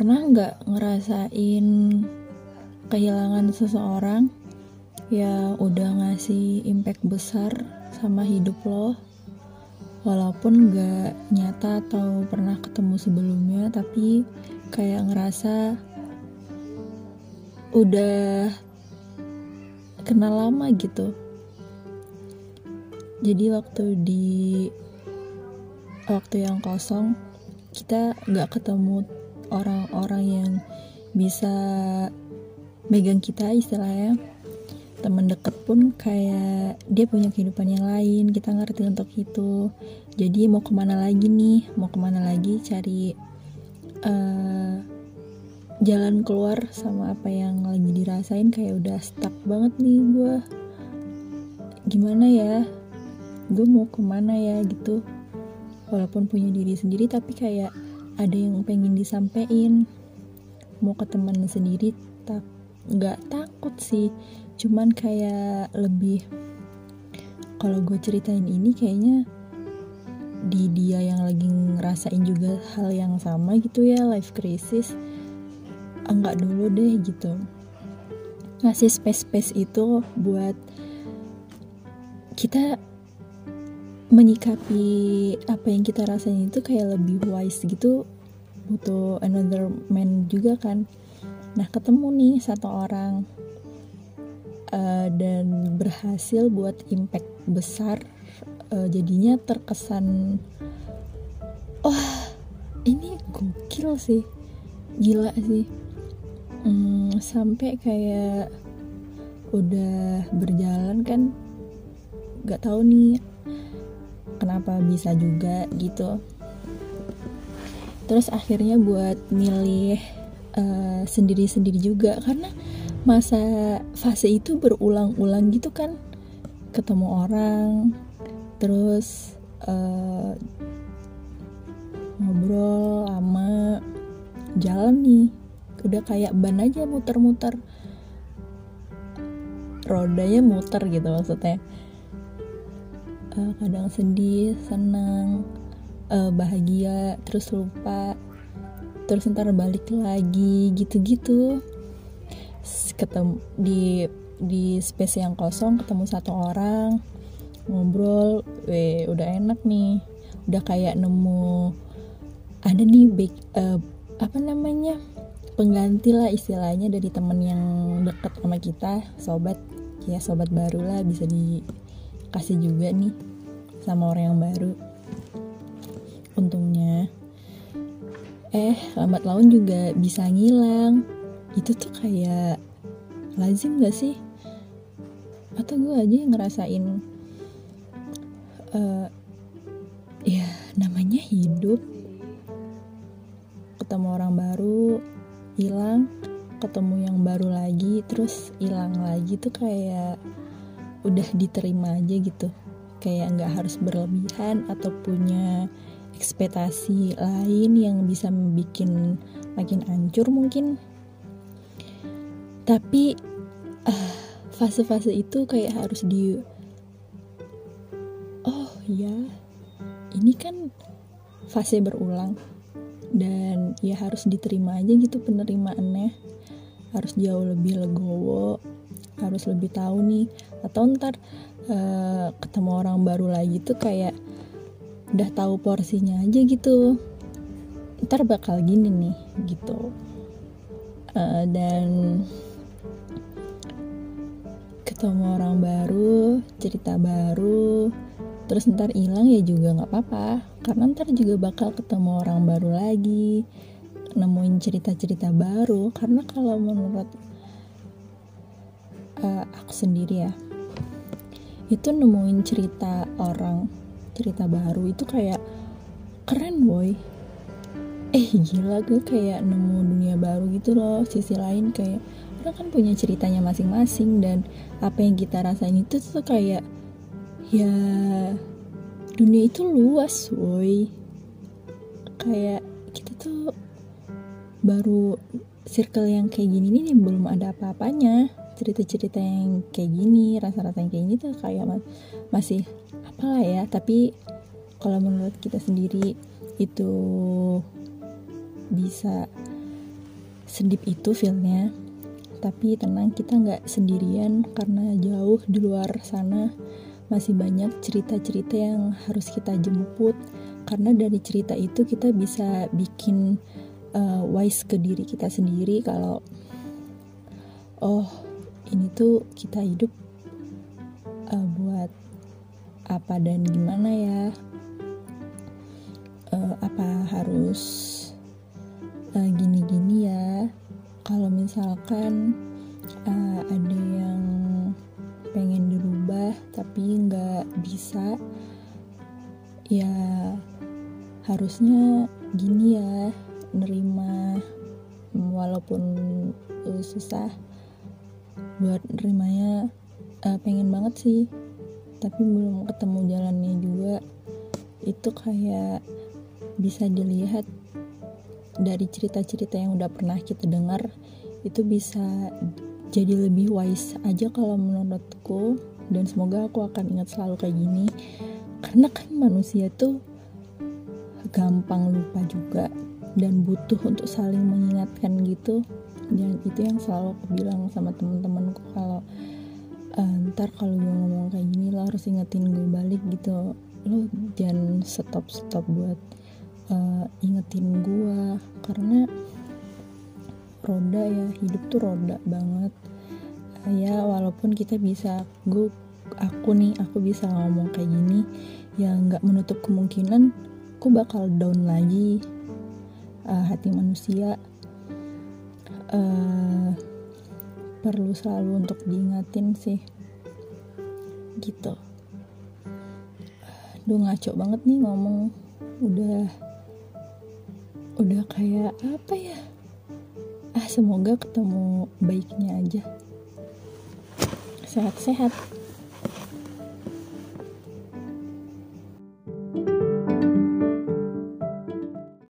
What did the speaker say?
pernah nggak ngerasain kehilangan seseorang ya udah ngasih impact besar sama hidup lo? Walaupun nggak nyata atau pernah ketemu sebelumnya tapi kayak ngerasa udah kenal lama gitu. Jadi waktu di waktu yang kosong kita nggak ketemu orang-orang yang bisa megang kita istilahnya. Teman deket pun kayak dia punya kehidupan yang lain kita ngerti untuk itu. Jadi mau ke mana lagi nih? Mau ke mana lagi cari uh, jalan keluar sama apa yang lagi dirasain? Kayak udah stuck banget nih gue gimana ya? Gue mau ke mana ya gitu. Walaupun punya diri sendiri tapi kayak ada yang pengen disampaikan. Mau ke teman sendiri tak nggak takut sih. Cuman kayak lebih kalau gue ceritain ini kayaknya di dia yang lagi ngerasain juga hal yang sama gitu ya life crisis. Enggak dulu deh gitu. Ngasih space-space itu buat kita menyikapi apa yang kita rasain itu kayak lebih wise gitu butuh another man juga kan. Nah ketemu nih satu orang uh, dan berhasil buat impact besar uh, jadinya terkesan wah oh, ini gokil sih gila sih. Hmm, sampai kayak udah berjalan kan gak tahu nih kenapa bisa juga gitu. Terus akhirnya buat milih uh, sendiri-sendiri juga karena masa fase itu berulang-ulang gitu kan. Ketemu orang terus uh, ngobrol lama jalan nih. Udah kayak ban aja muter-muter. Rodanya muter gitu maksudnya uh, kadang sedih senang uh, bahagia terus lupa. Terus ntar balik lagi gitu-gitu. Ketemu di di space yang kosong ketemu satu orang ngobrol weh udah enak nih. Udah kayak nemu ada nih back, uh, apa namanya pengganti lah istilahnya dari temen yang deket sama kita sobat. Ya sobat baru lah bisa di kasih juga nih sama orang yang baru. Untungnya eh lambat laun juga bisa ngilang. Itu tuh kayak lazim gak sih? Atau gue aja yang ngerasain uh, ya namanya hidup. Ketemu orang baru hilang. Ketemu yang baru lagi terus hilang lagi tuh kayak udah diterima aja gitu. Kayak nggak harus berlebihan atau punya ekspektasi lain yang bisa bikin makin hancur mungkin. Tapi uh, fase-fase itu kayak harus di oh ya ini kan fase berulang. Dan ya harus diterima aja gitu penerimaannya. Harus jauh lebih legowo harus lebih tahu nih. Atau ntar uh, ketemu orang baru lagi tuh kayak udah tahu porsinya aja gitu. Ntar bakal gini nih gitu. Uh, dan ketemu orang baru cerita baru terus ntar hilang ya juga nggak apa-apa. Karena ntar juga bakal ketemu orang baru lagi nemuin cerita-cerita baru. Karena kalau menurut uh, aku sendiri ya. Itu nemuin cerita orang cerita baru itu kayak keren boy. Eh gila gue kayak nemu dunia baru gitu loh sisi lain kayak orang kan punya ceritanya masing-masing dan apa yang kita rasain itu tuh kayak ya dunia itu luas boy. Kayak kita tuh baru circle yang kayak gini nih belum ada apa-apanya cerita-cerita yang kayak gini rasa-rasa yang kayak gini tuh kayak masih apalah ya. Tapi kalau menurut kita sendiri itu bisa sedip itu feelnya. Tapi tenang kita nggak sendirian karena jauh di luar sana masih banyak cerita-cerita yang harus kita jemput. Karena dari cerita itu kita bisa bikin uh, wise ke diri kita sendiri kalau oh ini tuh kita hidup uh, buat apa dan gimana ya? Uh, apa harus gini-gini uh, ya? Kalau misalkan uh, ada yang pengen dirubah tapi nggak bisa ya harusnya gini ya nerima. Walaupun uh, susah buat nerimanya uh, pengen banget sih. Tapi belum ketemu jalannya juga. Itu kayak bisa dilihat dari cerita-cerita yang udah pernah kita dengar. Itu bisa jadi lebih wise aja kalau menurutku. Dan semoga aku akan ingat selalu kayak gini. Karena kan manusia tuh gampang lupa juga. Dan butuh untuk saling mengingatkan gitu dan itu yang selalu aku bilang sama temen-temenku kalau uh, ntar kalau gue ngomong kayak gini lo harus ingetin gue balik gitu. Lo jangan stop stop buat uh, ingetin gue karena roda ya hidup tuh roda banget. Ya walaupun kita bisa gue aku nih aku bisa ngomong kayak gini ya nggak menutup kemungkinan aku bakal down lagi. Uh, hati manusia uh, perlu selalu untuk diingatin sih. Gitu. Duh ngaco banget nih ngomong. Udah udah kayak apa ya? Ah semoga ketemu baiknya aja. Sehat-sehat